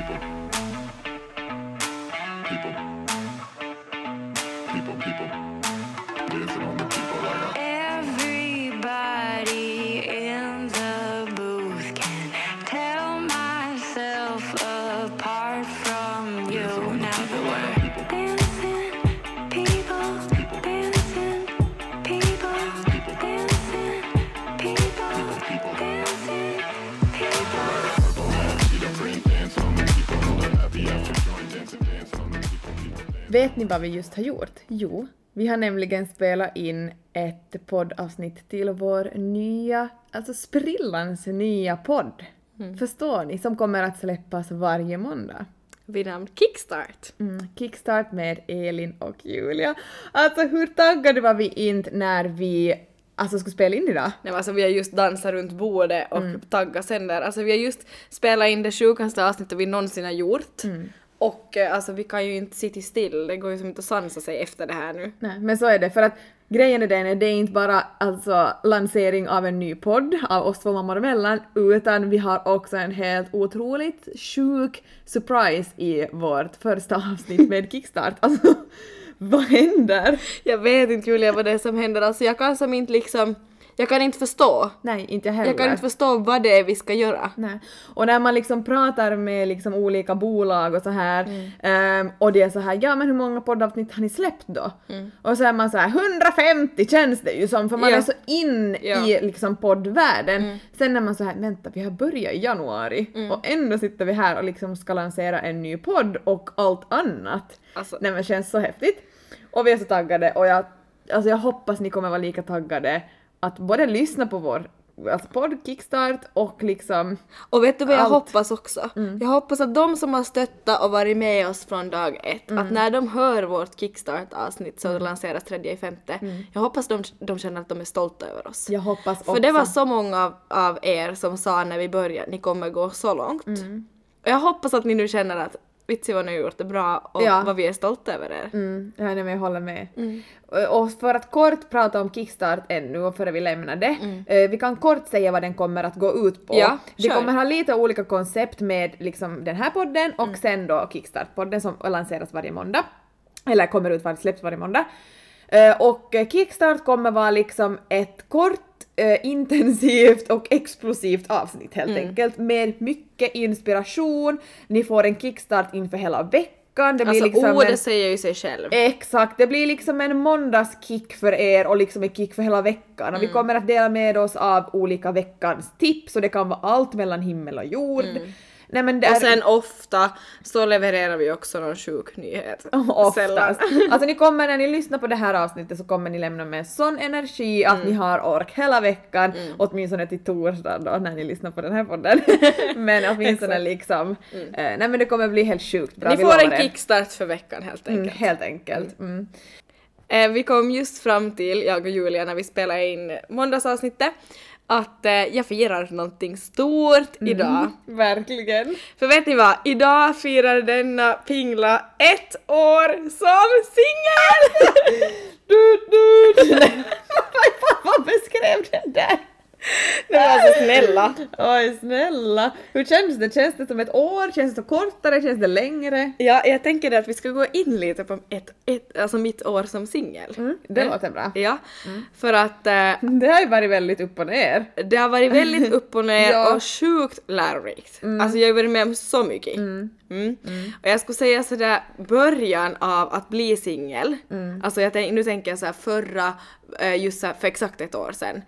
people. People. People, people. Vet ni vad vi just har gjort? Jo, vi har nämligen spelat in ett poddavsnitt till vår nya, alltså sprillans nya podd. Förstår ni? Som kommer att släppas varje måndag. Vid namn Kickstart. Mm, kickstart med Elin och Julia. Alltså hur taggade var vi inte när vi alltså skulle spela in idag? Nej, alltså, vi har just dansat runt bordet och Mm. taggat sen där. Alltså vi har just spelat in det sjukaste avsnittet vi någonsin har gjort. Mm. Och eh, alltså vi kan ju inte sitta still, det går ju som inte att sansa sig efter det här nu. Nej, men så är det för att grejen är den det är inte bara alltså lansering av en ny podd av oss två mammor emellan utan vi har också en helt otroligt sjuk surprise i vårt första avsnitt med Kickstart. Alltså, vad händer? Jag vet inte Julia vad det är som händer, alltså jag kan som inte liksom, jag kan inte förstå. Nej, inte jag heller. Jag kan inte förstå vad det är vi ska göra. Nej. Och när man liksom pratar med liksom olika bolag och så här Mm. ehm, och det är så här ja men hur många poddavsnitt har ni släppt då? Mm. Och så är man så här 150 känns det ju som för man Ja. är så in Ja. Mm. i liksom poddvärlden. Sen är man så här vänta vi har börjat i januari och ändå sitter vi här och liksom ska lansera en ny podd och allt annat. Alltså- Nej men känns så häftigt. Och vi är så taggade och jag, alltså jag hoppas ni kommer vara lika taggade att både lyssna på vår alltså podd Kickstart och liksom Och vet du vad jag Allt. hoppas också? Jag hoppas att de som har stöttat och varit med oss från dag ett, att när de hör vårt Kickstart-avsnitt som lanseras tredje i femte, jag hoppas de, de känner att de är stolta över oss. Jag hoppas också. För det var så många av, av er som sa när vi började, ni kommer gå så långt. Och jag hoppas att ni nu känner att vitsi vad ni har gjort det bra och Ja. vad vi är stolta över er. Mm, ja, nej, men jag håller med. Mm. Och- Och för att kort prata om Kickstart ännu och före vi lämnar det, eh, vi kan kort säga vad den kommer att gå ut på. Mm. Ja, vi kör. kommer ha lite olika koncept med liksom den här podden och Mm. sen då Kickstart-podden som lanseras varje måndag. Eller kommer ut, var- släpps varje måndag. Eh, och eh, Kickstart kommer vara liksom ett kort, eh, intensivt och explosivt avsnitt helt Mm. enkelt med mycket inspiration. Ni får en kickstart inför hela veckan. Det blir Alltså liksom ordet en, säger ju sig själv. Exakt, det blir liksom en måndagskick för er och liksom en kick för hela veckan. Och vi kommer att dela med oss av olika veckans tips och det kan vara allt mellan himmel och jord. Nej men det är Och sen ofta så levererar vi också någon sjuk nyhet. Oftast. Alltså ni kommer när ni lyssnar på det här avsnittet så kommer ni lämna med sån energi att Mm. ni har ork hela veckan, åtminstone till torsdag då när ni lyssnar på den här podden. men åtminstone liksom, eh, nej men det kommer bli helt sjukt bra, Ni vi får en kickstart för veckan helt Mm, enkelt. helt enkelt. Mm. Eh, vi kom just fram till, jag och Julia, när vi spelade in måndagsavsnittet, att eh, jag firar någonting stort idag. Verkligen. För vet ni vad? Idag firar denna pingla ett år som singel! Du, du, du. Vad beskrev den där? Det var så snälla. Oj snälla. Hur känns det? Känns det som ett år? Känns det kortare? Känns det längre? Ja, jag tänker att vi ska gå in lite på ett, ett, alltså mitt år som singel. Mm, det låter bra. Ja, för att eh, Det har ju varit väldigt upp och ner. det har varit väldigt upp och ner Ja. och sjukt lärorikt. Alltså jag har varit med om så mycket. Mm. Och jag skulle säga sådär början av att bli singel, alltså jag nu tänker jag såhär förra, eh, just så här, för exakt ett år sedan,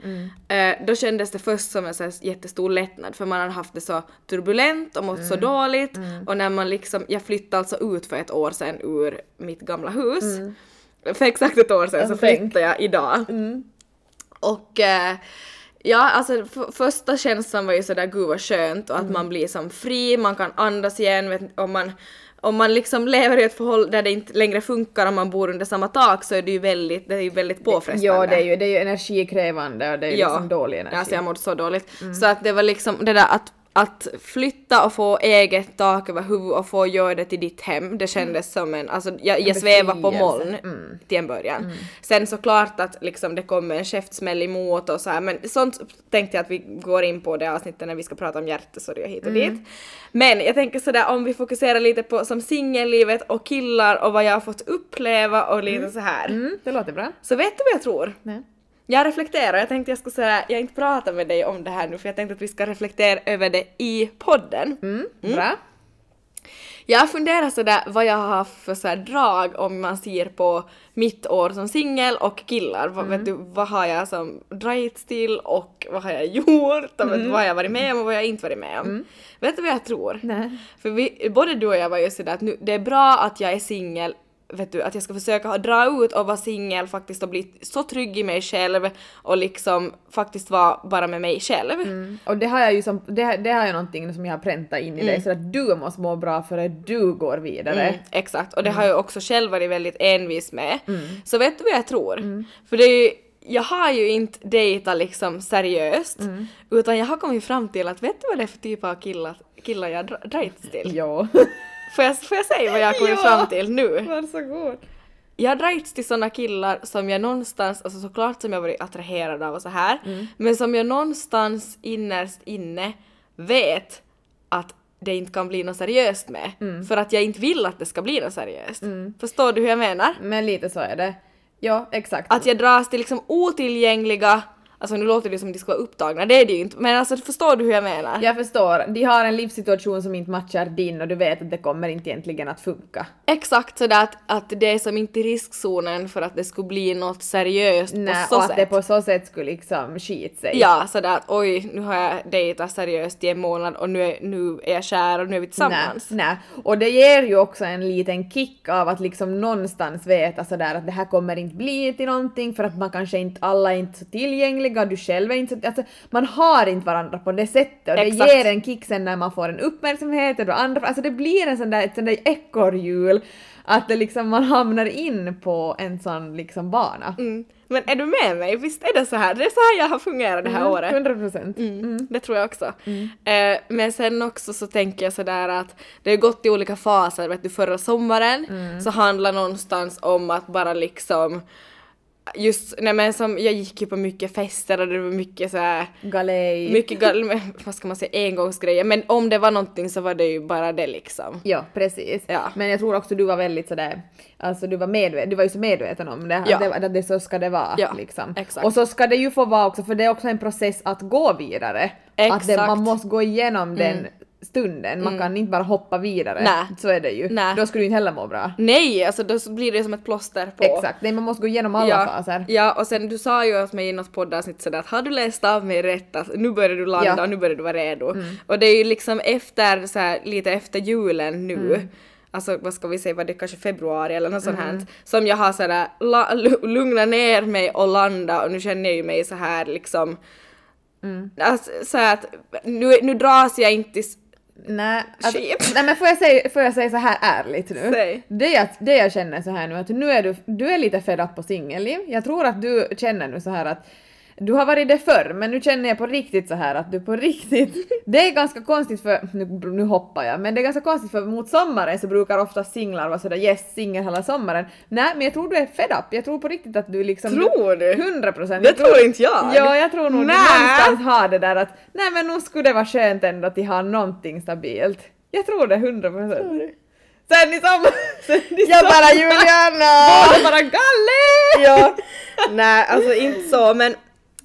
eh, då kändes det först som en så här jättestor lättnad för man hade haft det så turbulent och mått så dåligt. Och när man liksom, jag flyttade alltså ut för ett år sedan ur mitt gamla hus. För exakt ett år sedan så Alltså, tänk. flyttade jag idag. Och eh, ja, alltså första känslan var ju sådär gud vad skönt. Och att man blir som fri, man kan andas igen, vet, om man om man liksom lever i ett förhållande där det inte längre funkar om man bor under samma tak så är det ju väldigt, det är ju väldigt påfrestande. Ja, det är ju, det är ju energikrävande och det är ju liksom dålig energi. Alltså jag mådde så dåligt. Så att det var liksom det där att, att flytta och få eget tak över huvudet och få göra det till ditt hem, det kändes som en, alltså jag, jag svävar på moln Mm. till en början. Sen såklart att liksom det kommer en käftsmäll emot och så här, men sånt tänkte jag att vi går in på det avsnittet när vi ska prata om hjärtesorg och hit och Mm. dit. Men jag tänker sådär om vi fokuserar lite på som singellivet och killar och vad jag har fått uppleva och lite så här. Mm, det låter bra. Så vet du vad jag tror? Nej. Jag reflekterar, jag tänkte jag skulle säga, jag inte pratat med dig om det här nu för jag tänkte att vi ska reflektera över det i podden. Mm, bra. Jag har funderat sådär vad jag har för så här drag om man ser på mitt år som singel och killar. Vad, vet du, vad har jag som dragits till och vad har jag gjort och du, vad har jag varit med om och vad har jag inte varit med om. Vet du vad jag tror? Nej. För vi, både du och jag var ju sådär att nu, det är bra att jag är singel vet du, att jag ska försöka dra ut och vara singel faktiskt och bli så trygg i mig själv och liksom faktiskt vara bara med mig själv. Mm. Och det har jag ju som, det, det har jag någonting som jag har präntat in i dig så att du måste må bra före du går vidare. Mm, exakt, och det har jag också själv varit väldigt envis med. Så vet du vad jag tror? För det är ju, jag har ju inte dejtat liksom seriöst, utan jag har kommit fram till att vet du vad det är för typ av killar, killar jag dra- dragits till? Jo. Får jag, får jag säga vad jag kommit Ja. fram till nu? Varsågod. Jag har dragits till såna killar som jag någonstans, alltså såklart som jag varit attraherad av och så här, men som jag någonstans innerst inne vet att det inte kan bli något seriöst med. För att jag inte vill att det ska bli något seriöst. Förstår du hur jag menar? Men lite så är det. Ja, exakt. Att jag dras till liksom otillgängliga, alltså nu låter det som att de ska vara upptagna, det är det ju inte, men alltså förstår du hur jag menar? Jag förstår. De har en livssituation som inte matchar din och du vet att det kommer inte egentligen att funka. Exakt sådär att, att det är som inte i riskzonen för att det skulle bli något seriöst Nej, på så och sätt. att det på så sätt skulle liksom skit sig. Ja, sådär att oj, nu har jag dejtat seriöst i en månad och nu är, nu är jag kär och nu är vi tillsammans. Nej, nej. Och det ger ju också en liten kick av att liksom någonstans veta sådär att det här kommer inte bli till någonting för att man kanske inte, alla är inte så tillgängliga, du själv är inte så, alltså man har inte varandra på det sättet och det Exakt. ger en kick sen när man får en uppmärksamhet och andra, alltså det blir en sån där, ett sån där ekorrhjul att det liksom man hamnar in på en sån liksom bana. Mm. Men är du med mig? Visst är det så här? Det är så här jag har fungerat det här året. 100 procent. Mm, Det tror jag också. Eh, men sen också så tänker jag sådär att det har gått i olika faser. Vet du, förra sommaren så handlar någonstans om att bara liksom Just, nej men som, jag gick ju på mycket fester och det var mycket så här Galej. mycket gal, vad ska man säga, engångsgrejer. Men om det var någonting så var det ju bara det liksom. Ja, precis. Ja. Men jag tror också du var väldigt sådär, alltså du var medveten, du var ju så medveten om det, Ja. att, det, att det så ska det vara. Ja, liksom. exakt. Och så ska det ju få vara också, för det är också en process att gå vidare. Att det, Exakt. Mm. man måste gå igenom den stunden, man kan inte bara hoppa vidare. Nej. Så är det ju. Nej. Då skulle du inte heller må bra. Nej, alltså då blir det som ett plåster på. Exakt, nej man måste gå igenom alla ja, faser. Ja, och sen du sa ju åt mig i något poddavsnitt sådär att har du läst av mig rätt att nu börjar du landa Ja. Mm. och nu börjar du vara redo. Och det är ju liksom efter, så här, lite efter julen nu, Mm. alltså vad ska vi säga, var det kanske februari eller något sånt här, som jag har sådär la, lugnat ner mig och landa och nu känner jag ju mig så här liksom Mm. Alltså, så att nu, nu dras jag inte Nej, Shit. nej men får jag, säga, får jag säga så här ärligt nu? Säg. Det jag, det jag känner så här nu att nu är du, du är lite fed up på singelliv. Jag tror att du känner nu så här att du har varit det förr men nu känner jag på riktigt så här att du på riktigt... Det är ganska konstigt för... Nu, nu hoppar jag men det är ganska konstigt för mot sommaren så brukar ofta singlar vara sådär yes singel hela sommaren. Nej men jag tror du är fed up. Jag tror på riktigt att du liksom... Tror du? 100 procent. Det tror inte jag. Ja jag tror nog du Nä. någonstans har det där att nej men nu skulle det vara skönt ändå att ha någonting stabilt. Jag tror det 100 procent. Sen i sommar... Sen i Jag bara Juliana! Båda bara galle! ja. Nej, alltså inte så men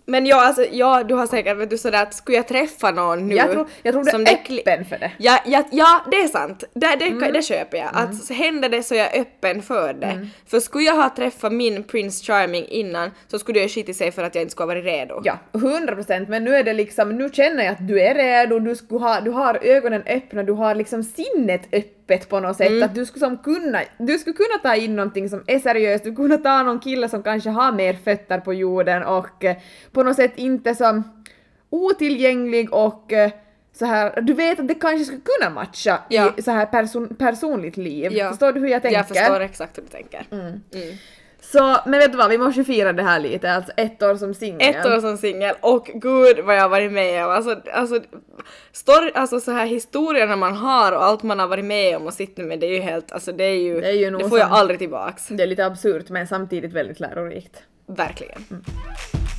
men ja, alltså, ja, du har säkert vet du sådär att skulle jag träffa någon nu Jag tror, jag tror du som är öppen för det. Ja, ja, ja, det är sant. Det, det, Mm. det köper jag. Att så händer det så är jag öppen för det. För skulle jag ha träffat min Prince Charming innan så skulle jag skita i sig för att jag inte skulle ha varit redo. Ja, 100 procent. Men nu är det liksom, nu känner jag att du är redo, du, skulle ha, du har ögonen öppna, du har liksom sinnet öppet på något sätt. Mm. Att du skulle, som kunna, du skulle kunna ta in någonting som är seriöst, du kunna ta någon kille som kanske har mer fötter på jorden och eh, på något sätt inte som otillgänglig och eh, så här, du vet att det kanske skulle kunna matcha Ja. i så här person, personligt liv. Ja. Förstår du hur jag tänker? Jag förstår exakt hur du tänker. Mm. Så, men vet du vad, vi måste fira det här lite, alltså ett år som singel. Ett år som singel och gud vad jag har varit med om. Alltså, alltså, story, alltså så här historierna man har och allt man har varit med om och sitter med det är ju helt, alltså det är ju, Det är ju det får jag aldrig tillbaks. Det är lite absurt men samtidigt väldigt lärorikt. Verkligen. All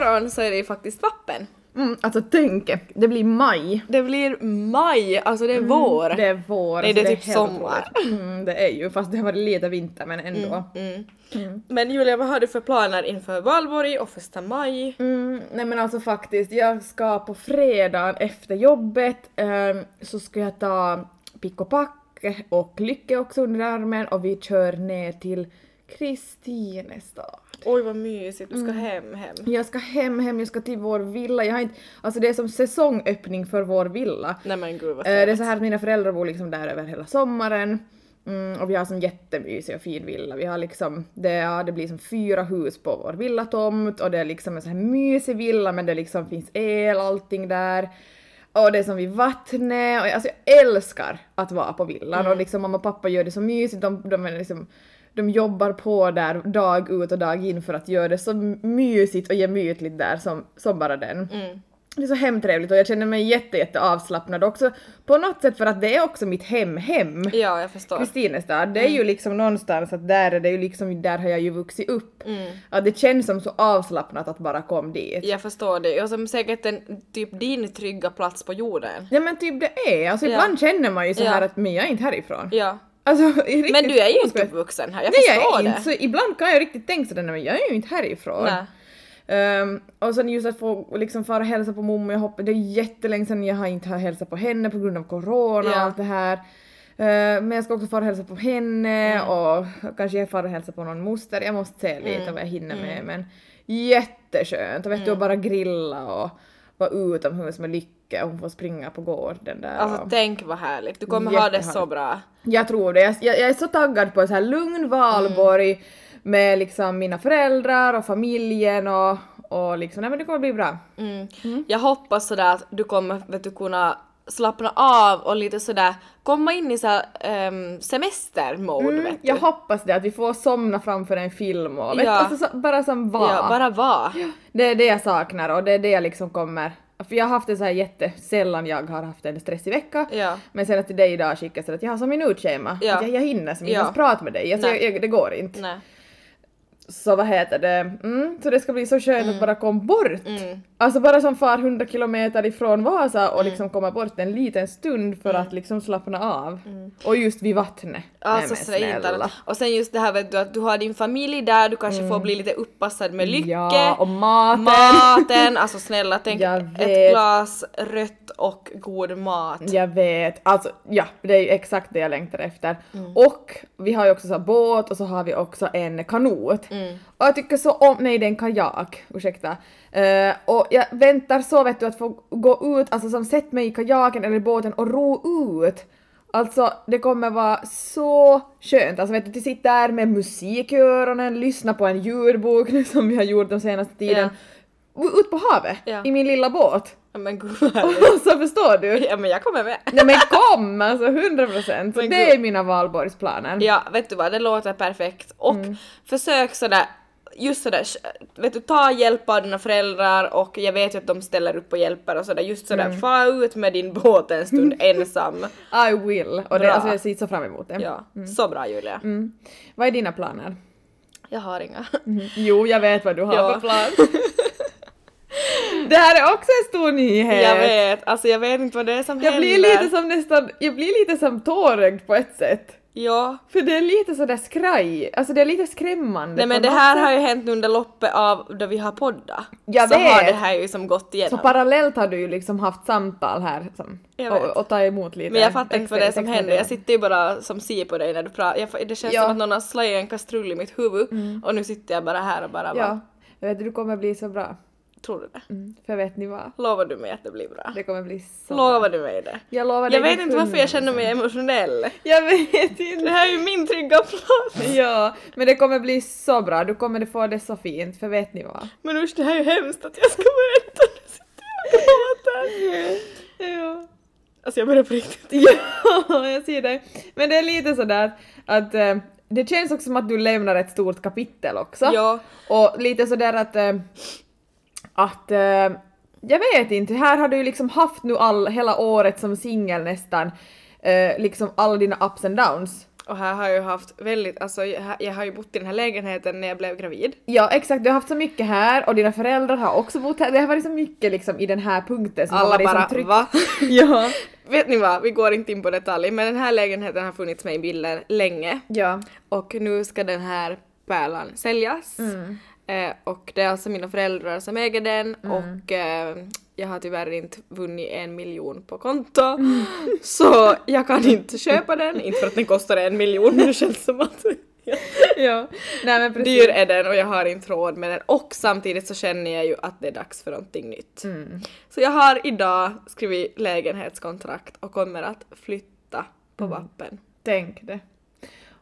Imorgon så är det ju faktiskt vappen. Mm, alltså tänk, det blir maj. Det blir maj, alltså det är vår. Det är vår. Nej, alltså, det är typ helt sommar. Mm, det är ju, fast det har varit lite vinter men ändå. Men Julia, vad har du för planer inför valborg och första maj? Mm, nej men alltså faktiskt, jag ska på fredagen efter jobbet ehm, så ska jag ta pick och pack och Lycke också under armen och vi kör ner till Kristinestad. Oj vad mysigt, du ska hem hem. Jag ska hem, hem, jag ska till vår villa. Jag har inte, alltså det är som säsongöppning för vår villa. Nej men gud vad Eh, Det är trevligt. så här att mina föräldrar bor liksom där över hela sommaren. Mm, och vi har som jättemysig och fin villa. Vi har liksom, det, ja, det blir som fyra hus på vår villatomt och det är liksom en så här mysig villa men det liksom finns el, allting där. Och det är som vid vattnet och jag- alltså jag älskar att vara på villan och liksom mamma och pappa gör det så mysigt. De, de är liksom de jobbar på där dag ut och dag in för att göra det så mysigt och gemytligt där som, som bara den. Det är så hemtrevligt och jag känner mig jätte, jätte avslappnad också på något sätt för att det är också mitt hem-hem. Ja, jag förstår. Kristinestad, det är Mm. ju liksom någonstans att där är det ju liksom, där har jag ju vuxit upp. Mm. Att det känns som så avslappnat att bara komma dit. Jag förstår det. Och som säkert en typ din trygga plats på jorden. Ja men typ det är, alltså Ja. ibland känner man ju så Ja. här att men jag är inte härifrån. Ja. Alltså, Men du är ju inte Nej uppvuxen här, jag jag förstår är det. inte, så ibland kan jag riktigt tänka sådär, nej men jag är ju inte härifrån. Nej. Ehm, och sen just att få liksom fara och hälsa på mommo, jag hoppas, det är jättelänge sedan jag har inte har hälsat på henne på grund av corona och Ja. allt det här. Ehm, men jag ska också fara och hälsa på henne Mm. och kanske jag far och hälsa på någon moster, jag måste se lite Mm. vad jag hinner med men jätteskönt och vet du att bara grilla och vara utomhus med Lycke och hon får springa på gården där. Alltså och... tänk vad härligt, du kommer ha det så bra. Jag tror det. Jag, jag, är så taggad på en så här lugn valborg med liksom mina föräldrar och familjen och, och liksom, nej men det kommer bli bra. Mm. Jag hoppas sådär att du kommer vet du, kunna slappna av och lite sådär komma in i såhär um, semestermode Mm, vet du. jag hoppas det, att vi får somna framför en film och Ja. alltså, så, bara som var. Ja, bara vara. Det är det jag saknar och det är det jag liksom kommer för jag har haft det så här jättesällan jag har haft en stressig vecka. Ja. Men sen att till dig idag skickade så att jag har som minutschema. Ja. Att jag, jag hinner som inte Ja. ens prata med dig. Alltså, jag, jag, det går inte. Nej. Så vad heter det? Mm, så det ska bli så skönt att bara komma bort. Mm. Alltså bara som far 100 kilometer ifrån Vasa och liksom komma bort en liten stund för att liksom slappna av. Och just vid vattnet. Alltså Nej, men så inte Och sen just det här vet du att du har din familj där, du kanske får bli lite uppassad med lycke. Mm. Ja, och maten. Maten, alltså snälla tänk ett glas rött och god mat. Jag vet, alltså ja, det är ju exakt det jag längtar efter. Mm. Och vi har ju också så båt och så har vi också en kanot. Mm. Och jag tycker så om, nej det är en kajak, ursäkta. Eh, och jag väntar så vet du att få gå ut, alltså som sätt mig i kajaken eller båten och ro ut. Alltså det kommer vara så skönt, alltså vet du, att sitta där med musik i öronen, lyssna på en ljudbok nu som vi har gjort den senaste tiden. Ut på havet, Ja. i min lilla båt. Ja, Men gud så förstår du? Ja men jag kommer med. Nej men kom alltså 100 procent! Men Det är mina valborgsplaner. Ja, vet du vad, det låter perfekt. Och Mm. försök sådär, just sådär, vet du, ta hjälp av dina föräldrar och jag vet ju att de ställer upp och hjälper och sådär, just sådär, Mm. far ut med din båt en stund ensam. I will! Och det, alltså, jag ser så fram emot det. Ja, så bra Julia. Mm. Vad är dina planer? Jag har inga. Jo, jag vet vad du har Ja. för plan. det här är också en stor nyhet! Jag vet, alltså jag vet inte vad det är som Jag händer. blir lite som nästan, jag blir lite som tårögd på ett sätt. Ja. För det är lite sådär skraj, alltså det är lite skrämmande Nej men det här sätt. har ju hänt under loppet av då vi har poddat. Jag så har vet. det här ju som gått Så igenom. parallellt har du ju liksom haft samtal här som, och, och tagit emot lite men jag fattar inte vad det är som händer. Jag sitter ju bara som ser på dig när du pratar. Jag, det känns Ja. som att någon har slagit en kastrull i mitt huvud och nu sitter jag bara här och bara Ja, bara, jag vet du kommer bli så bra. Tror du det? Mm. För vet ni vad? Lovar du mig att det blir bra? Det kommer bli så Lovar du mig det? Jag lovar Jag vet inte varför jag 100%. känner mig emotionell. Jag vet Det inte. här är ju min trygga plats. Ja, men det kommer bli så bra. Du kommer få det så fint, för vet ni vad? Men usch det här är ju hemskt att jag ska berätta. Gråter. Ja. Alltså jag börjar på riktigt. Ja, jag ser det. Men det är lite sådär att eh, det känns också som att du lämnar ett stort kapitel också. Ja. Och lite sådär att eh, att eh, jag vet inte, här har du ju liksom haft nu all, hela året som singel nästan eh, liksom alla dina ups and downs. Och här har jag ju haft väldigt, alltså jag, har ju bott i den här lägenheten när jag blev gravid. Ja exakt, du har haft så mycket här och dina föräldrar har också bott här. Det har varit så mycket liksom i den här punkten som har Alla varit bara som tryck. va? Ja. Vet ni vad, vi går inte in på detalj men den här lägenheten har funnits med i bilden länge. Ja. Och nu ska den här pärlan säljas. Mm. Eh, och det är alltså mina föräldrar som äger den och eh, jag har tyvärr inte vunnit en miljon på konto. Mm. Så jag kan inte köpa den, inte för att den kostar en miljon men det känns som att ja. Nej men precis. dyr är den och jag har inte råd med den. Och samtidigt så känner jag ju att det är dags för någonting nytt. Mm. Så jag har idag skrivit lägenhetskontrakt och kommer att flytta på Mm. vappen. Tänk det.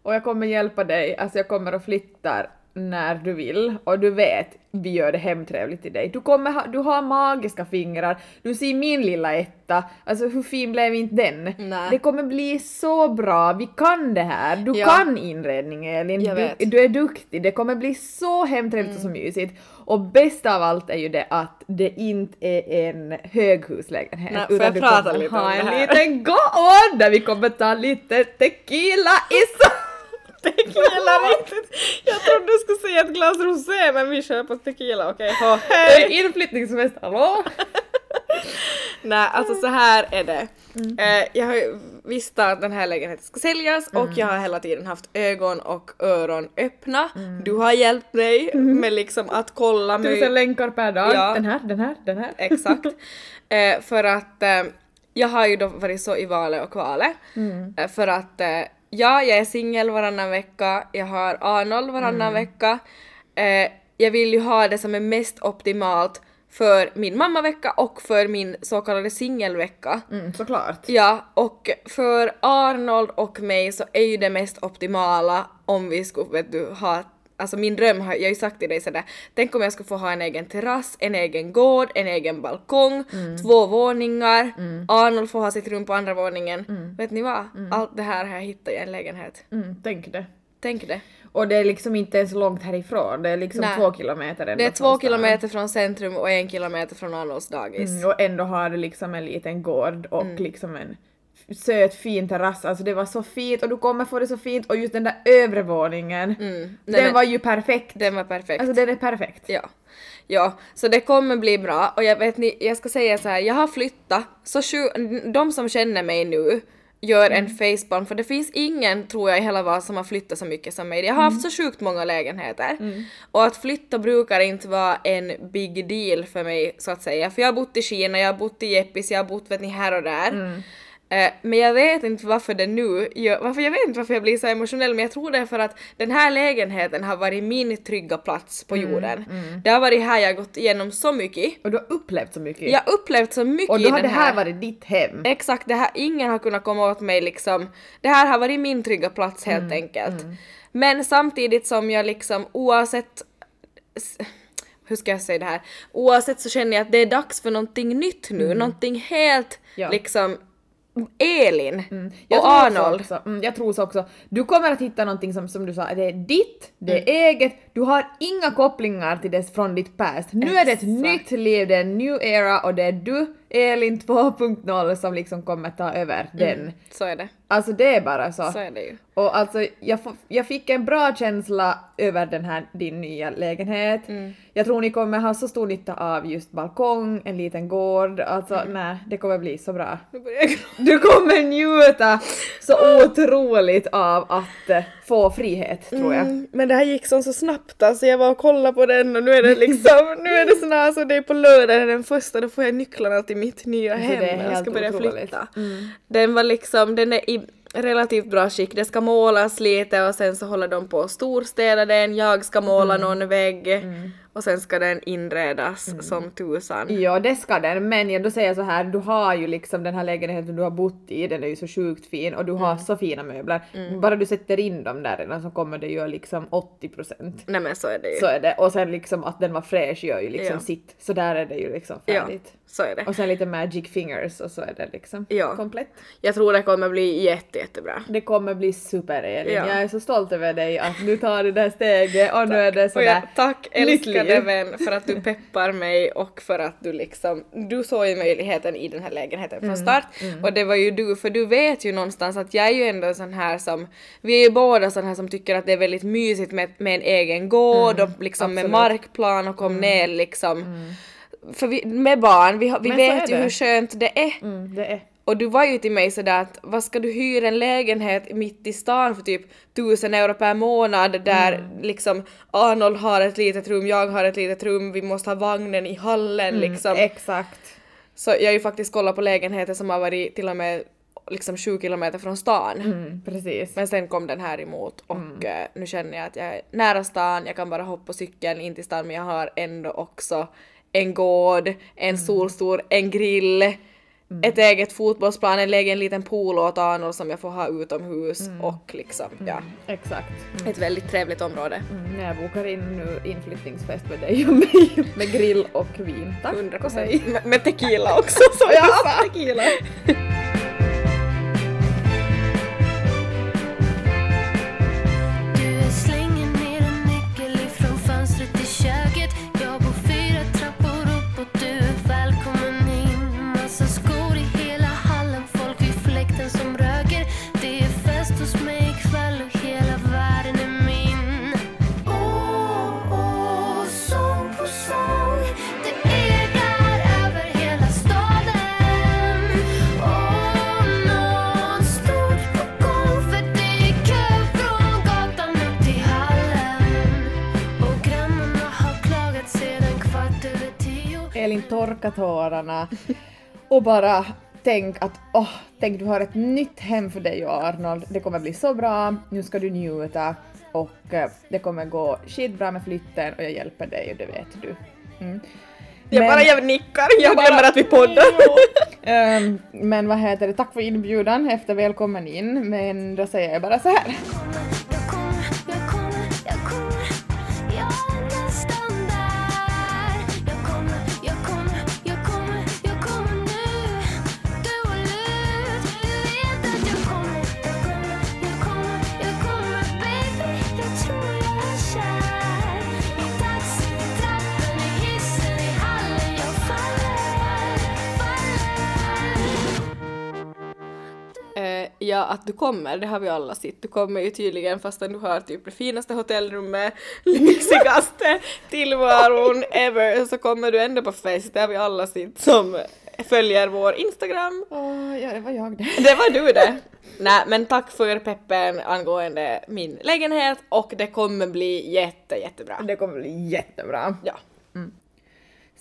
Och jag kommer hjälpa dig, alltså jag kommer att flytta när du vill och du vet, vi gör det hemtrevligt till dig. Du kommer ha, du har magiska fingrar, du ser min lilla etta, alltså hur fin blev inte den? Nej. Det kommer bli så bra, vi kan det här, du Ja. kan inredning Elin, du. Mm. du är duktig, det kommer bli så hemtrevligt och så mysigt. Och bäst av allt är ju det att det inte är en höghuslägenhet. Nej, jag du kommer lite ha en liten gård där vi kommer ta lite tequila i so- Tequila riktigt! Jag trodde du skulle säga ett glas rosé men vi kör på tequila, okej? Okay. Det Hej! inflyttningsfest, hallå? Nej, alltså så här är det. Mm. Eh, jag har visst att den här lägenheten ska säljas och Mm. jag har hela tiden haft ögon och öron öppna. Mm. Du har hjälpt mig med liksom att kolla mig. Tusen länkar per dag. Ja. Den här, den här, den här. Exakt. Eh, för att eh, jag har ju då varit så i valet och kvalet. Mm. Eh, för att eh, ja, jag är singel varannan vecka, jag har Arnold varannan Mm. vecka. Eh, jag vill ju ha det som är mest optimalt för min mammavecka och för min så kallade singelvecka. Mm, såklart. Ja, och för Arnold och mig så är ju det mest optimala om vi skulle, vet du, ha Alltså min dröm, har jag har ju sagt till dig sådär, tänk om jag skulle få ha en egen terrass, en egen gård, en egen balkong, två våningar, Arnold får ha sitt rum på andra våningen. Vet ni vad? Allt det här har jag hittat i en lägenhet. Mm, tänk det. Tänk det. Och det är liksom inte ens långt härifrån, det är liksom Nej. två kilometer ändå Det är två kilometer från centrum och en kilometer från Arnolds dagis. Mm, och ändå har det liksom en liten gård och Mm. liksom en söt fin terrass, alltså det var så fint och du kommer få det så fint och just den där övre våningen, Nej, den men- var ju perfekt. Den var perfekt. Alltså den är perfekt. Ja. Ja, så det kommer bli bra och jag vet ni, jag ska säga så här, jag har flyttat, så sju, de som känner mig nu gör en facepalm för det finns ingen tror jag i hela Vasa som har flyttat så mycket som mig. Jag har haft så sjukt många lägenheter och att flytta brukar inte vara en big deal för mig så att säga för jag har bott i Kina, jag har bott i Jeppis, jag har bott vet ni här och där. Eh, men jag vet inte varför det nu gör, varför jag vet inte varför jag blir så emotionell men jag tror det är för att den här lägenheten har varit min trygga plats på jorden. Det har varit här jag gått igenom så mycket. Och du har upplevt så mycket. Jag har upplevt så mycket och då har det här varit ditt hem. Exakt, det här, ingen har kunnat komma åt mig liksom. Det här har varit min trygga plats helt Mm, enkelt. Men samtidigt som jag liksom oavsett hur ska jag säga det här? Oavsett så känner jag att det är dags för någonting nytt nu, någonting helt Mm. Ja. liksom Elin Jag och Arnold. Också, mm, jag tror så också. Du kommer att hitta någonting som, som du sa, det är ditt, det är Mm. eget, du har inga kopplingar till det från ditt past. Nu är det ett Exakt. nytt liv, det är en new era och det är du, Elin 2.0 som liksom kommer ta över den. Så är det. Alltså det är bara så. Så är det ju. Och alltså jag, jag fick en bra känsla över den här din nya lägenhet. Mm. Jag tror ni kommer ha så stor nytta av just balkong, en liten gård, alltså Mm. nej, det kommer bli så bra. Du kommer njuta så otroligt av att eh, få frihet tror jag. Mm, men det här gick som så snabbt alltså, jag var och kollade på den och nu är det liksom, nu är det sån här, alltså det är på lördag den första, då får jag nycklarna till mitt nya Alltså, hem jag ska börja otroligt. flytta. Mm. Den var liksom, den är i relativt bra skick, det ska målas lite och sen så håller de på att storstäda den, jag ska måla Mm. någon vägg och sen ska den inredas Mm. som tusan. Ja, det ska den, men jag då säger så här, du har ju liksom den här lägenheten du har bott i, den är ju så sjukt fin och du har Mm. så fina möbler. Bara du sätter in dem där redan så kommer det ju liksom 80 procent. Nej men så är det ju. Så är det. Och sen liksom att den var fräsch gör ju liksom Ja. sitt. Så där är det ju liksom ja, färdigt. så är det. Och sen lite magic fingers och så är det liksom Ja. komplett. Jag tror det kommer bli jätte, jättebra. Det kommer bli super Elin. Ja. Jag är så stolt över dig att du tar det där steget och nu är det sådär jag, tack älskade vän för att du peppar mig och för att du liksom, du såg ju möjligheten i den här lägenheten Mm, från start och det var ju du, för du vet ju någonstans att jag är ju ändå en sån här som, vi är ju båda sån här som tycker att det är väldigt mysigt med, med en egen gård och liksom med Mm, absolut. markplan och kom ner liksom. För vi, med barn, vi, vi vet ju det. hur skönt det är. Mm, det är. Och du var ju till mig sådär att vad ska du hyra en lägenhet mitt i stan för typ tusen euro per månad där Mm. liksom Arnold har ett litet rum, jag har ett litet rum, vi måste ha vagnen i hallen Mm, liksom. Exakt. Så jag har ju faktiskt kollat på lägenheter som har varit till och med liksom 20 kilometer från stan. Mm, precis. Men sen kom den här emot och Mm. eh, nu känner jag att jag är nära stan, jag kan bara hoppa på cykeln in till stan men jag har ändå också en gård, en Mm. solstor, en grill, ett eget fotbollsplan, en egen liten pool åt Arnold som jag får ha utomhus Mm. och liksom ja, Exakt. ett väldigt trevligt område. Mm, när jag bokar in nu inflyttningsfest med dig och mig med grill och vin. Tack. 100 och hej. Med, med tequila också som Ja, jag sa. tequila. Elin torka tårarna och bara tänk att åh, tänk du har ett nytt hem för dig och Arnold. Det kommer bli så bra, nu ska du njuta och eh, det kommer gå skitbra med flytten och jag hjälper dig och det vet du. Mm. Jag Men- bara jag nickar, jag bara- glömmer att vi poddar. Ehm, men vad heter det, tack för inbjudan efter välkommen in men då säger jag bara så här. Ja, att du kommer, det har vi alla sett. Du kommer ju tydligen fastän du har typ det finaste hotellrummet, lyxigaste tillvaron ever, så kommer du ändå på fest. Det har vi alla sett som följer vår Instagram. Åh, ja, det var jag det. Det var du det! Nej men tack för peppen angående min lägenhet och det kommer bli jätte jättebra. Det kommer bli jättebra. Ja.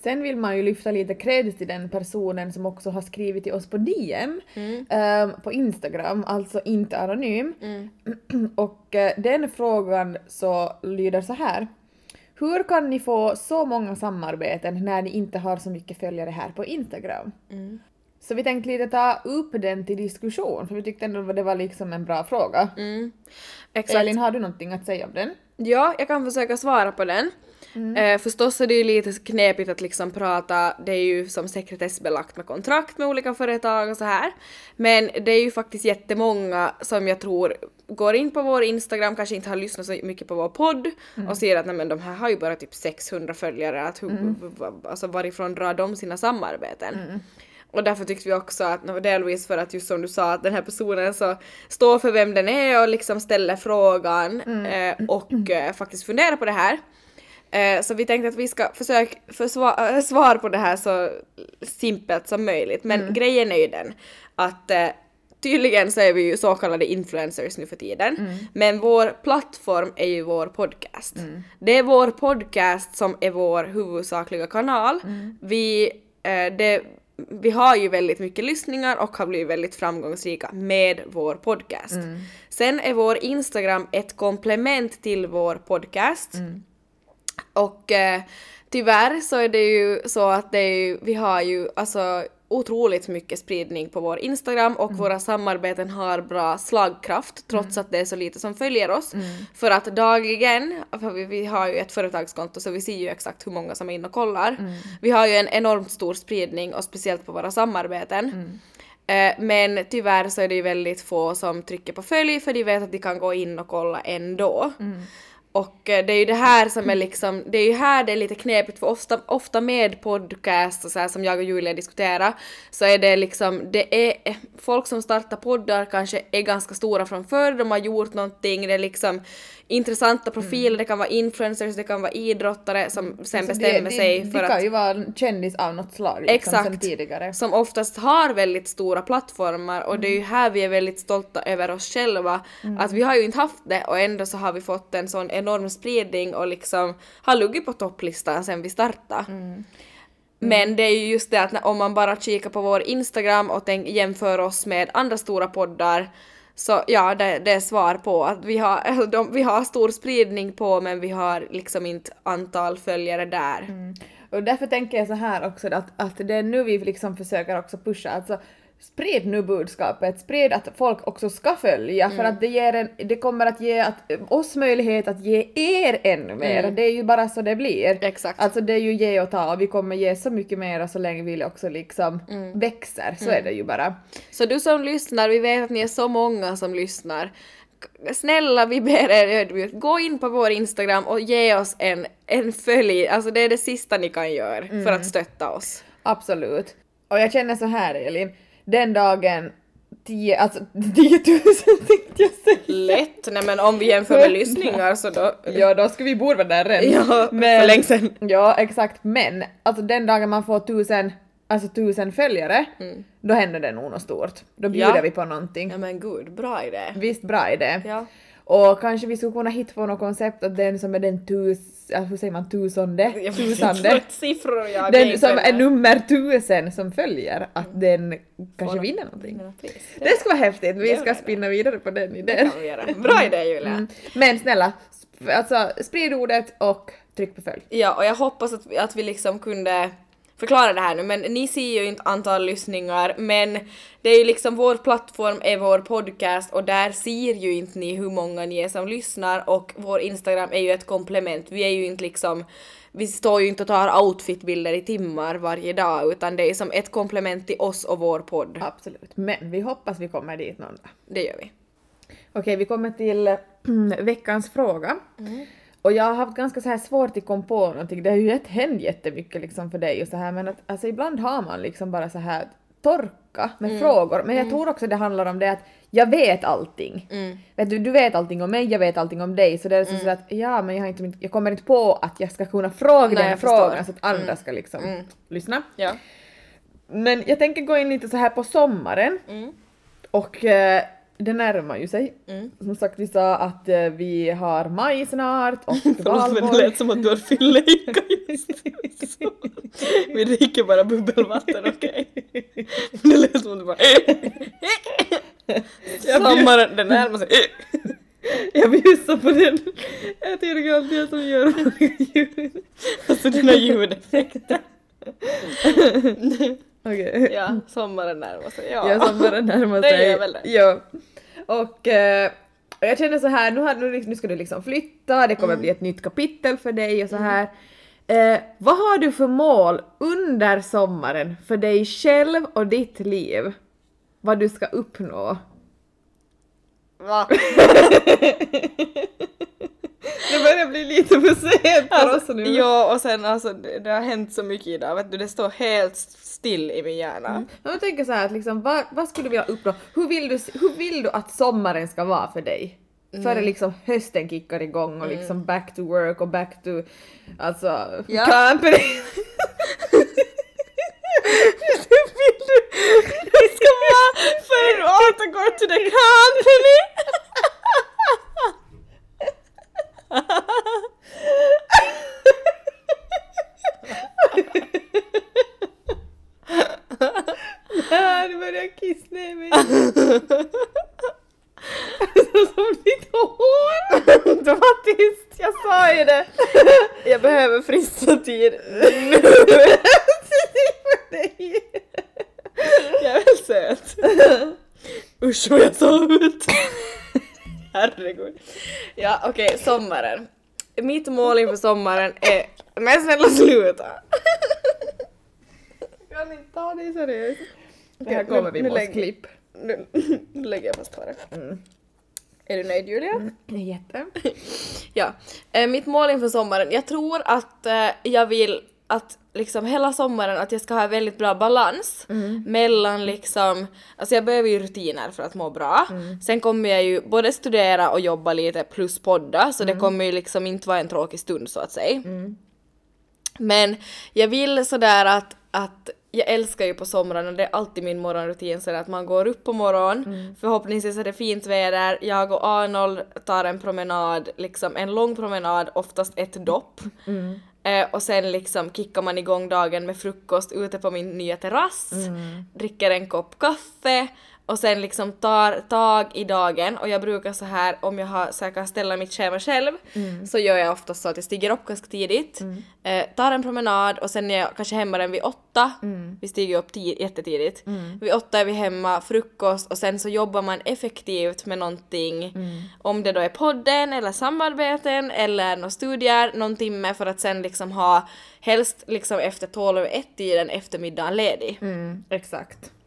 Sen vill man ju lyfta lite cred till den personen som också har skrivit till oss på DM ehm, på Instagram, alltså inte anonym. Och eh, den frågan så lyder så här. Hur kan ni få så många samarbeten när ni inte har så mycket följare här på Instagram? Så vi tänkte lite ta upp den till diskussion, för vi tyckte ändå det var liksom en bra fråga. Mm. Exakt. Elin, har du någonting att säga om den? Ja, jag kan försöka svara på den. Eh, förstås är det ju lite knepigt att liksom prata, det är ju som sekretessbelagt med kontrakt med olika företag och så här. Men det är ju faktiskt jättemånga som jag tror går in på vår Instagram, kanske inte har lyssnat så mycket på vår podd och ser att nej men de här har ju bara typ 600 följare, att hur, v- alltså varifrån drar de sina samarbeten? Och därför tyckte vi också att, delvis för att just som du sa, att den här personen så står för vem den är och liksom ställer frågan eh, och eh, faktiskt funderar på det här. Eh, så vi tänkte att vi ska försöka få svar, äh, svar på det här så simpelt som möjligt. Men grejen är ju den att eh, tydligen så är vi ju så kallade influencers nu för tiden. Men vår plattform är ju vår podcast. Det är vår podcast som är vår huvudsakliga kanal. Vi, eh, det, vi har ju väldigt mycket lyssningar och har blivit väldigt framgångsrika med vår podcast. Sen är vår Instagram ett komplement till vår podcast. Och eh, tyvärr så är det ju så att det är ju, vi har ju alltså otroligt mycket spridning på vår Instagram och våra samarbeten har bra slagkraft trots att det är så lite som följer oss. För att dagligen, för vi, vi har ju ett företagskonto så vi ser ju exakt hur många som är inne och kollar. Vi har ju en enormt stor spridning och speciellt på våra samarbeten. Eh, Men tyvärr så är det ju väldigt få som trycker på följ för de vet att de kan gå in och kolla ändå. Och eh, det är ju det här som är liksom, det är ju här det är lite knepigt för ofta, ofta med podcast och så här som jag och Julia diskuterar så är det liksom, det är eh, folk som startar poddar kanske är ganska stora från förr, de har gjort någonting, det är liksom intressanta profiler, det kan vara influencers, det kan vara idrottare som sen Så bestämmer de, sig de, för de att kan ju vara kändis av något slag liksom, sen Exakt. tidigare. som oftast har väldigt stora plattformar och det är ju här vi är väldigt stolta över oss själva. Att vi har ju inte haft det och ändå så har vi fått en sån enorm spridning och liksom har luggit på topplistan sen vi startade. Men det är ju just det att om man bara kikar på vår Instagram och tänk, jämför oss med andra stora poddar så ja, det, det är svar på att vi har, de, vi har stor spridning på men vi har liksom inte antal följare där. Mm. Och därför tänker jag så här också att, att det är nu vi liksom försöker också pusha, alltså sprid nu budskapet, sprid att folk också ska följa för att det ger en, det kommer att ge att, oss möjlighet att ge er ännu mer. Det är ju bara så det blir. Exakt. Alltså det är ju ge och ta och vi kommer ge så mycket mer så länge vi också liksom växer, så är det ju bara. Så du som lyssnar, vi vet att ni är så många som lyssnar. Snälla, vi ber er ödmjukt, gå in på vår Instagram och ge oss en, en följ. Alltså det är det sista ni kan göra för att stötta oss. Absolut. Och jag känner så här Elin, den dagen 10, alltså 10 000 tänkte jag säga. Lätt! Nej men om vi jämför med lyssningar så då... Ja, då ska vi borde vara där redan. Ja, för länge sedan. Ja, exakt. Men alltså den dagen man får tusen, alltså tusen följare, då händer det nog något stort. Då bjuder Mm. Ja. vi på någonting. Ja men gud, bra idé. Visst bra idé. Ja. Och kanske vi skulle kunna hitta på något koncept att den som är den tus, hur säger man tusande? Tusande. Siffror jag det Den som är nummer tusen som följer, att den kanske vinner någonting. pris. Det ska vara häftigt, vi Det ska det. spinna vidare på den Det idén. kan vi göra. Bra idé Julia. Mm. Men snälla, alltså sprid ordet och tryck på följ. Ja, och jag hoppas att, vi- att vi liksom kunde förklara det här nu, men ni ser ju inte antal lyssningar, men det är ju liksom vår plattform är vår podcast och där ser ju inte ni hur många ni är som lyssnar och vår Instagram är ju ett komplement. Vi är ju inte liksom vi står ju inte och tar outfitbilder i timmar varje dag utan det är som ett komplement till oss och vår podd. Absolut. Men vi hoppas vi kommer dit någon dag. Det gör vi. Okej, vi kommer till äh, veckans fråga. Och jag har haft ganska så här svårt att komma på någonting. Det har ju hänt jättemycket liksom för dig och så här men att alltså ibland har man liksom bara så här torka med frågor. Men jag tror också det handlar om det att jag vet allting. Vet du, du vet allting om mig, jag vet allting om dig. Så det är så så att ja men jag, har inte, jag kommer inte på att jag ska kunna fråga Nej, den frågan så att andra ska liksom lyssna. Ja. Men jag tänker gå in lite så här på sommaren. Och eh, det närmar ju sig. Som sagt, vi sa att eh, vi har maj snart och valborg. som att du har fyllejka just så. Vi dricker bara bubbelvatten, okej? Det lät som att du bara Sommaren, den närmar sig. Jag bjussar på den. Jag tycker alltid jag som gör olika ljud. Alltså dina ljudeffekter. Okej. Ja, sommaren närmar sig. Ja. Ja, sommaren närmar Det sig. gör väl det. Ja. Och eh, jag känner så här, nu, har, nu, nu ska du liksom flytta, det kommer Mm. bli ett nytt kapitel för dig och så här. Eh, vad har du för mål under sommaren för dig själv och ditt liv? Vad du ska uppnå? Va? Det börjar blir lite för sent för oss Alltså, nu. ja, och sen alltså det, det har hänt så mycket idag, vet du, det står helt still i min hjärna. Men Jag tänker så här, att liksom, vad, vad skulle du vilja uppnå? Hur vill, du, hur vill du att sommaren ska vara för dig? Före liksom hösten kickar igång och liksom back to work och back to alltså Ja. camping. Vill du vi ska vara för återgå till the company? Ja, nu börjar jag kissa ner mig. Alltså som ditt hår! Det var tyst, jag sa ju det. Jag behöver frissa tid nu. Jag är väl söt. Usch vad jag såg ut. Ja okej, sommaren. Mitt mål inför sommaren är... Men snälla sluta! Jag kan inte ta dig seriöst. Det här kommer vi måste klipp. Nu, nu lägger jag fast på det. Är du nöjd Julia? Jätte. Ja. Eh, mitt mål inför sommaren, jag tror att eh, jag vill att liksom hela sommaren att jag ska ha väldigt bra balans mellan liksom, alltså jag behöver ju rutiner för att må bra. Sen kommer jag ju både studera och jobba lite plus podda så det kommer ju liksom inte vara en tråkig stund så att säga. Men jag vill sådär att, att jag älskar ju på somrarna, det är alltid min morgonrutin sådär att man går upp på morgonen, förhoppningsvis är det fint väder, jag och Arnold tar en promenad, liksom en lång promenad, oftast ett dopp. Eh, och sen liksom kickar man igång dagen med frukost ute på min nya terrass, dricker en kopp kaffe och sen liksom tar tag i dagen. Och jag brukar så här om jag har, så jag kan ställa mitt schema själv så gör jag oftast så att jag stiger upp ganska tidigt, eh, tar en promenad och sen är jag kanske hemma den vid åtta, vi stiger upp ti- jättetidigt, vid åtta är vi hemma, frukost och sen så jobbar man effektivt med någonting, om det då är podden eller samarbeten eller några studier, någon timme för att sen liksom ha helst liksom efter 12 ett tiden eftermiddagen ledig.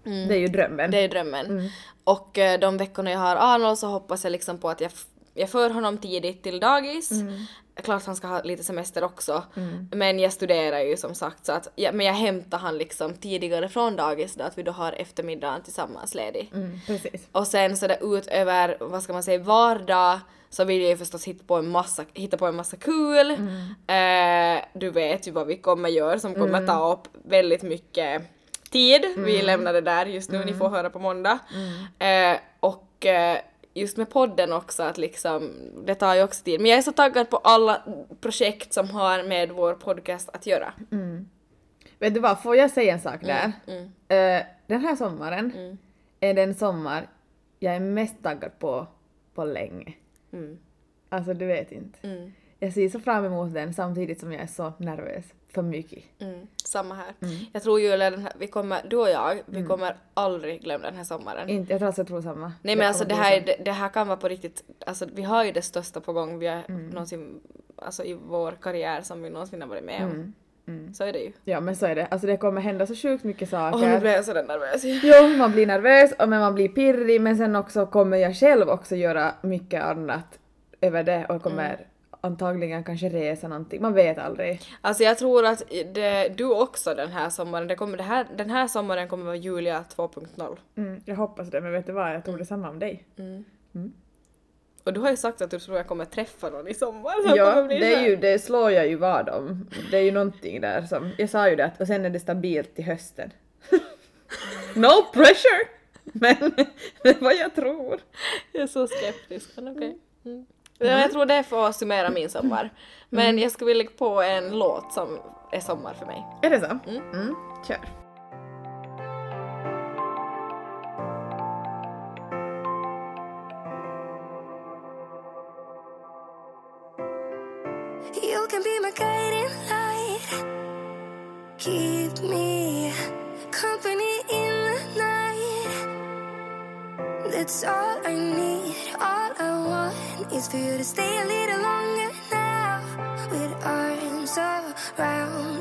Mm. Det är ju drömmen. Det är drömmen. Och eh, de veckorna jag har Arnold så hoppas jag liksom på att jag, jag för honom tidigt till dagis. Klart han ska ha lite semester också. Men jag studerar ju som sagt så att, ja, men jag hämtar han liksom tidigare från dagis då att vi då har eftermiddagen tillsammans ledig. Mm, precis. Och sen så där utöver, vad ska man säga, vardag så vill jag ju förstås hitta på en massa, hitta på en massa kul. Eh, du vet ju vad vi kommer göra som kommer ta upp väldigt mycket tid. Vi lämnar det där just nu, ni får höra på måndag. Eh, och eh, just med podden också att liksom, det tar ju också tid. Men jag är så taggad på alla projekt som har med vår podcast att göra. Vet du vad, får jag säga en sak där? mm. Eh, den här sommaren är den sommar jag är mest taggad på på länge. Mm. Alltså du vet inte. Jag ser så fram emot den samtidigt som jag är så nervös för mycket. Mm, samma här. Jag tror Julia, den här, vi kommer, du och jag, vi kommer aldrig glömma den här sommaren. Inte, jag tror att jag tror samma. Nej men alltså det här, är- det, det här kan vara på riktigt, alltså vi har ju det största på gång vi har någonsin, alltså i vår karriär som vi någonsin har varit med om. Så är det ju. Ja men så är det. Alltså det kommer hända så sjukt mycket saker. Åh nu blev jag sådär nervös. Jo, man blir nervös och men man blir pirrig men sen också kommer jag själv också göra mycket annat över det och kommer antagligen kanske resa någonting. Man vet aldrig. Alltså jag tror att det, du också den här sommaren, det kommer, det här, den här sommaren kommer vara Julia 2.0. Mm, jag hoppas det men vet du vad, jag tror detsamma om dig. Och du har ju sagt att du tror jag kommer träffa någon i sommar som Ja, det, är ju, det slår jag ju vad om. Det är ju någonting där som, jag sa ju det att, och sen är det stabilt till hösten. no pressure! Men det är vad jag tror. Jag är så skeptisk, men okej. Mm. Ja, jag tror det får summera min sommar. Men jag skulle vilja lägga på en låt som är sommar för mig. Är det så? Mm. Kör. You can be my guiding light. Keep me company That's all I need. All I want is for you to stay a little longer now. With arms around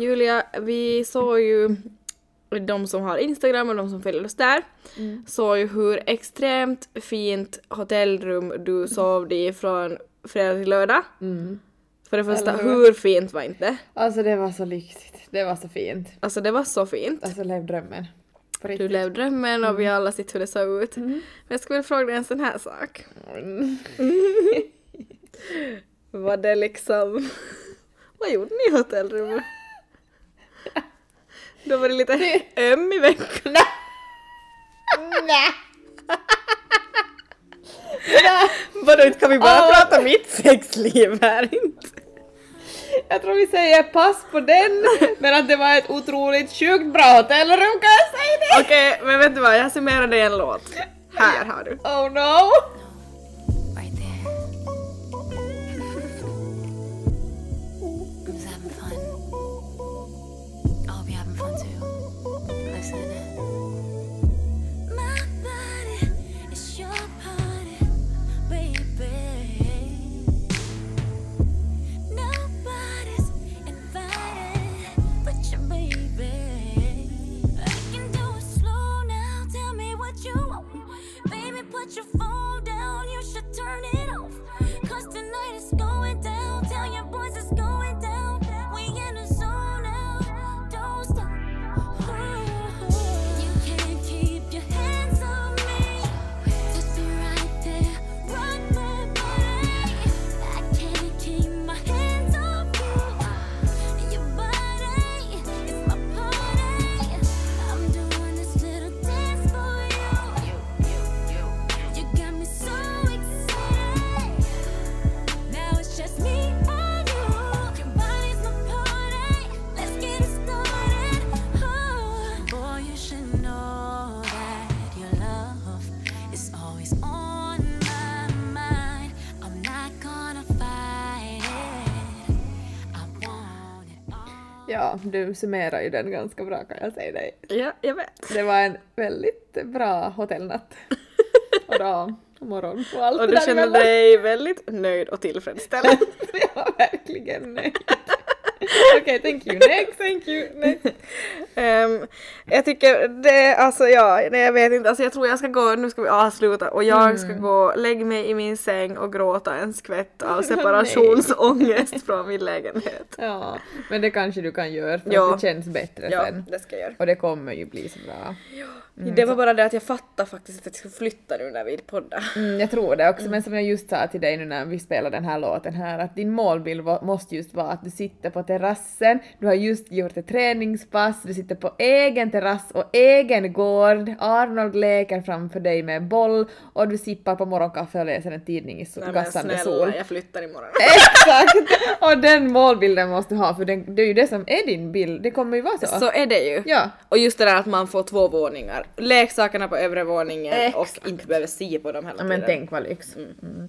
Julia, vi såg ju de som har Instagram och de som följer oss där såg ju hur extremt fint hotellrum du sov i från fredag till lördag. För det första, hur? hur fint var inte? Alltså det var så lyxigt. Det var så fint. Alltså det var så fint. Alltså lev drömmen. Du levde drömmen och vi alla sett hur det såg ut. Men jag skulle vilja fråga dig en sån här sak. Var det liksom... Vad gjorde ni i hotellrummet? Då var det lite öm i veckan. Vadå inte kan vi bara Åh. prata mitt sexliv här inte? Jag tror vi säger pass på den, men att det var ett otroligt sjukt bra hotellrum kan jag säga det! Okej, men vet du vad? Jag summerar det i en låt. Här har du. Oh no! Du summerar ju den ganska bra kan jag säga dig. Ja, jag vet. Det var en väldigt bra hotellnatt. Och dag och morgon och allt Och du känner dig väldigt nöjd och tillfredsställd. Jag var verkligen nöjd. Okej, thank you. Next, thank you. Next. Ehm, jag tycker det, alltså ja, nej, jag vet inte, alltså jag tror jag ska gå, nu ska vi avsluta och jag ska Mm. gå, lägga mig i min säng och gråta en skvätt av separationsångest från min lägenhet. Ja, men det kanske du kan göra för Ja. att det känns bättre Ja, sen. det ska jag göra. Och det kommer ju bli så bra. Det var bara det att jag fattade faktiskt att jag skulle flytta nu när vi poddar. Mm, jag tror det också, men som jag just sa till dig nu när vi spelade den här låten här, att din målbild måste just vara att du sitter på terrassen, du har just gjort ett träningspass, du sitter på egen terrass och egen gård, Arnold leker framför dig med boll och du sippar på morgonkaffe och läser en tidning i sol, Nej gassande snälla, sol. jag flyttar imorgon. Exakt! Och den målbilden måste du ha för den, det är ju det som är din bild, det kommer ju vara så. Så är det ju. Ja. Och just det där att man får två våningar. Leksakerna på övre våningen Exakt. och inte behöver se på dem hela tiden. men tänk vad lyx. Mm.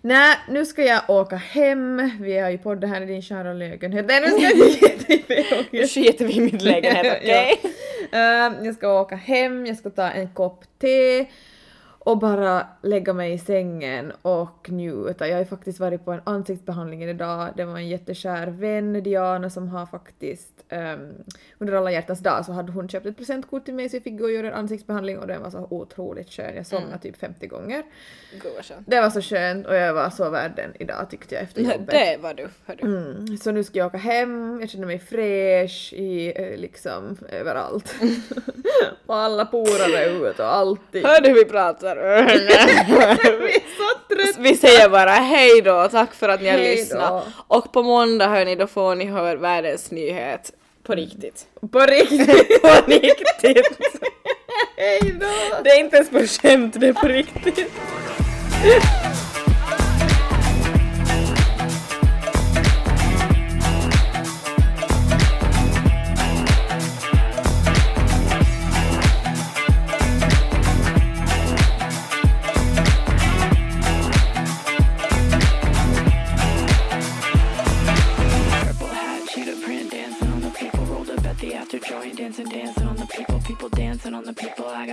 Nej, nu ska jag åka hem. Vi har ju poddat här i din kära lägenhet. Nej, nu ska jag inte Nu skiter vi i min lägenhet, okej? Ja. Eh, jag ska åka hem, jag ska ta en kopp te och bara lägga mig i sängen och njuta. Jag har ju faktiskt varit på en ansiktsbehandling idag. Det var en jättekär vän, Diana, som har faktiskt um, under alla hjärtans dag så hade hon köpt ett presentkort till mig så jag fick gå och göra en ansiktsbehandling och den var så otroligt skön. Jag somnade typ 50 gånger. Skönt. Det var så skönt och jag var så värd den idag tyckte jag efter jobbet. Det var du, hördu. Mm, så nu ska jag åka hem, jag känner mig fräsch i eh, liksom överallt. och alla porer är ute och allting. Hör du vi pratar? Vi är så trötta! vi säger bara hej då, tack för att ni har lyssnat. Och på måndag hörni, då får ni höra världens nyhet. På riktigt. På riktigt! På riktigt! Hej då! Det är inte ens på skämt, det är på riktigt.